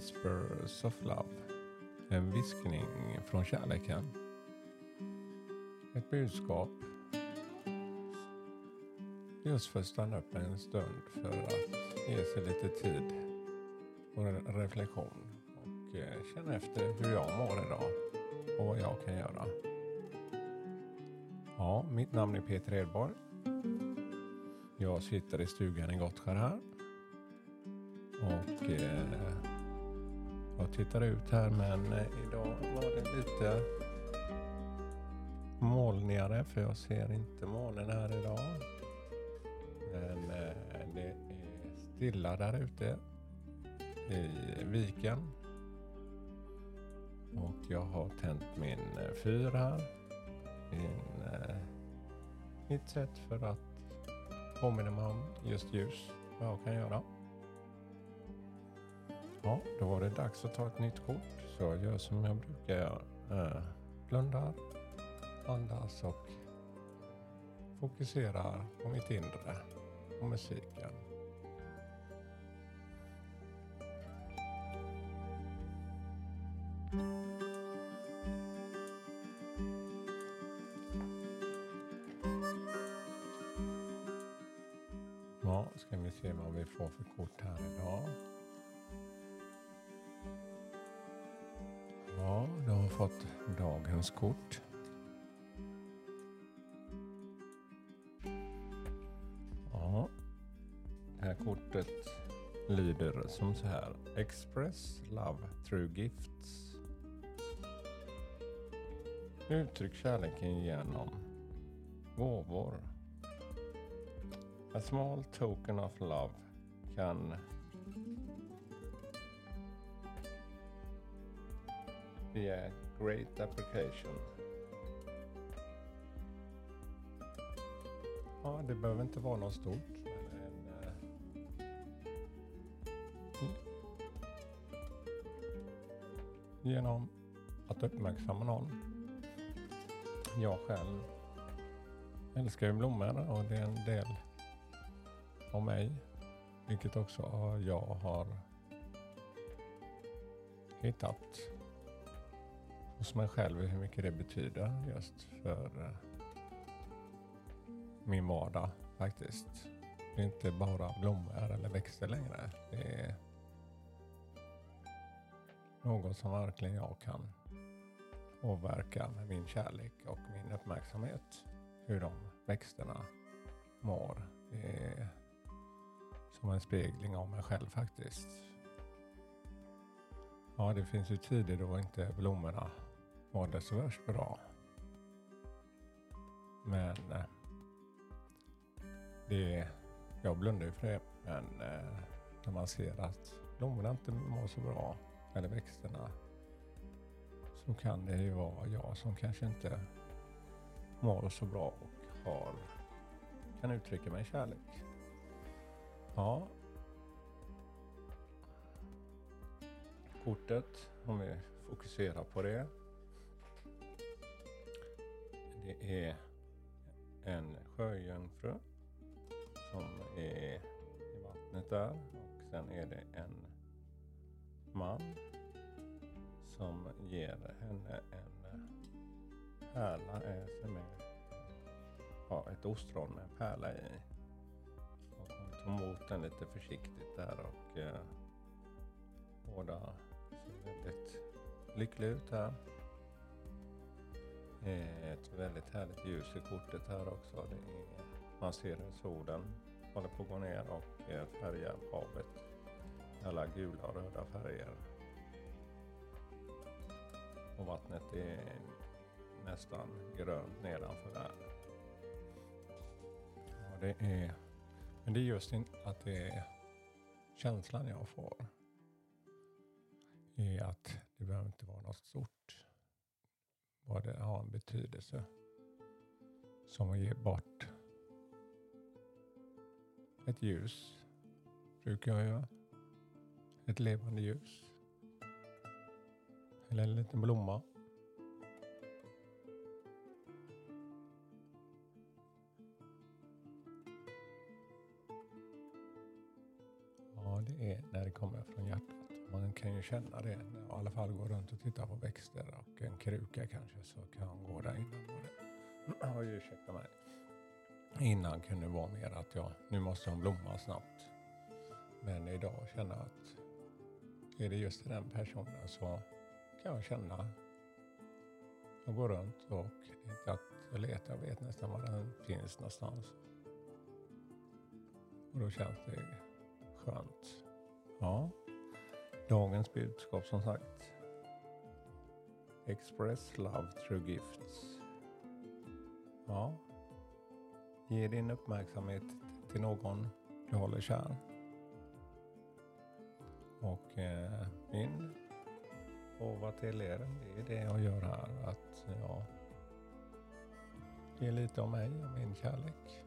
Whispers of Love. En viskning från kärleken. Ett budskap just för att stanna upp en stund för att ge sig lite tid och reflektion och eh, känna efter hur jag mår idag och vad jag kan göra. Ja, mitt namn är Peter Edborg. Jag sitter i stugan i Gottskär här och eh, jag tittar ut här men eh, idag var det lite molnigare för jag ser inte månen här idag. Men eh, det är stilla där ute i viken. Och jag har tänt min eh, fyr här. Min, mitt sätt för att påminna mig om just ljus, vad jag kan göra. Ja, då var det dags att ta ett nytt kort. Så jag gör som jag brukar göra. Eh, blundar, andas och fokuserar på mitt inre och musiken. Ja, ska vi se vad vi får för kort här idag. Fått dagens kort. Ja, det här kortet lyder som så här. Express love through gifts. Uttryck kärleken genom gåvor. A small token of love can be great application. Ja, det behöver inte vara något stort. Men en, genom att uppmärksamma någon. Jag själv älskar ju blommor och det är en del av mig. Vilket också jag har hittat hos mig själv hur mycket det betyder just för eh, min vardag faktiskt. Det är inte bara blommor eller växter längre. Det är något som verkligen jag kan påverka med min kärlek och min uppmärksamhet. Hur de växterna mår. Det är som en spegling av mig själv faktiskt. Ja, det finns ju tider då inte blommorna mådde så värst bra. Men eh, det, jag blundar ju för det. Men eh, när man ser att blommorna inte mår så bra, eller växterna, så kan det ju vara jag som kanske inte mår så bra och har, kan uttrycka mig i kärlek. Ja. Kortet, om vi fokuserar på det. Det är en sjöjungfru som är i vattnet där och sen är det en man som ger henne en pärla eh, med ja, ett ostron med en pärla i. Och hon tar emot den lite försiktigt där och eh, båda ser väldigt lyckliga ut här. Ett väldigt härligt ljus i kortet här också. Det är, man ser hur solen håller på att gå ner och färgar havet alla gula och röda färger. Och vattnet är nästan grönt nedanför där. Ja, det är, men det är just att det är känslan jag får. Är att det behöver inte vara något stort vad det har en betydelse. Som att ge bort ett ljus. Brukar jag göra. Ett levande ljus. Eller en liten blomma. Ja, det är när det kommer från hjärtat. Man kan ju känna det, i alla fall gå runt och titta på växter och en kruka kanske så kan jag gå där innan. Oj, ursäkta mig. Innan kunde det vara mer att jag, nu måste hon blomma snabbt. Men idag känner jag att är det just den personen så kan jag känna. Jag går runt och inte att jag letar, jag vet nästan var den finns någonstans. Och då känns det skönt. Ja, dagens budskap som sagt. Express love through gifts. Ja, ge din uppmärksamhet till någon du håller kär. Och eh, min gåva till er, det är det jag gör här. Att ja, Ger lite om mig och min kärlek.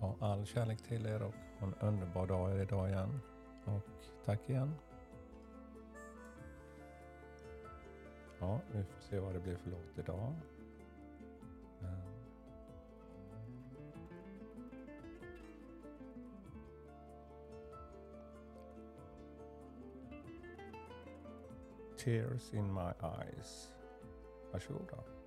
Ha all kärlek till er och ha en underbar dag idag igen. Och tack igen. Ja, vi får se vad det blir för låt idag. Ehm. Tears in my eyes. Varsågoda.